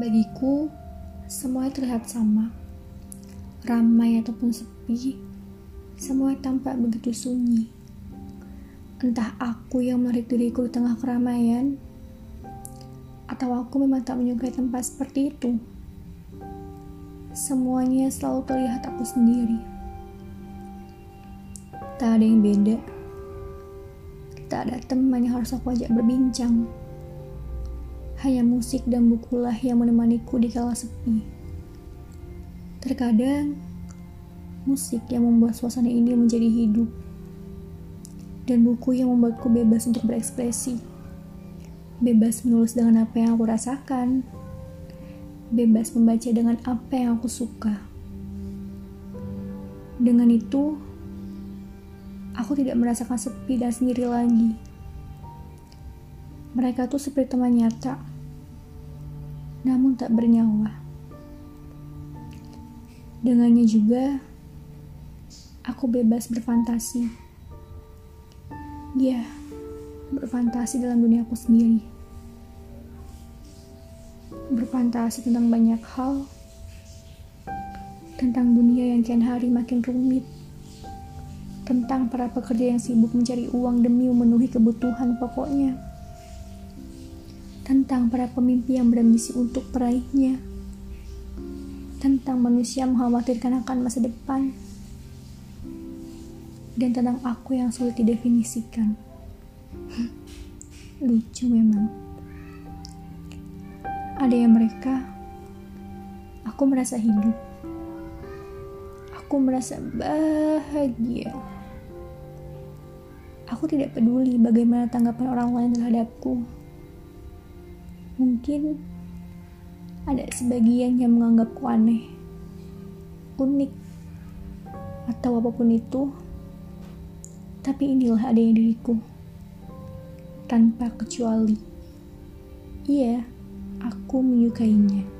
Bagiku, semuanya terlihat sama. Ramai ataupun sepi, semua tampak begitu sunyi. Entah aku yang menarik diriku di tengah keramaian, atau aku memang tak menyukai tempat seperti itu. Semuanya selalu terlihat aku sendiri. Tak ada yang beda. Tak ada teman yang harus aku ajak berbincang hanya musik dan bukulah yang menemaniku di kala sepi. Terkadang, musik yang membuat suasana ini menjadi hidup, dan buku yang membuatku bebas untuk berekspresi. Bebas menulis dengan apa yang aku rasakan, bebas membaca dengan apa yang aku suka. Dengan itu, aku tidak merasakan sepi dan sendiri lagi. Mereka tuh seperti teman nyata namun tak bernyawa. Dengannya juga, aku bebas berfantasi. Ya, berfantasi dalam dunia aku sendiri. Berfantasi tentang banyak hal, tentang dunia yang kian hari makin rumit, tentang para pekerja yang sibuk mencari uang demi memenuhi kebutuhan pokoknya tentang para pemimpi yang berambisi untuk peraihnya, tentang manusia mengkhawatirkan akan masa depan, dan tentang aku yang sulit didefinisikan. Lucu memang. Ada yang mereka, aku merasa hidup. Aku merasa bahagia. Aku tidak peduli bagaimana tanggapan orang lain terhadapku Mungkin ada sebagian yang menganggapku aneh, unik, atau apa pun itu. Tapi inilah adanya diriku, tanpa kecuali. Iya, aku menyukainya.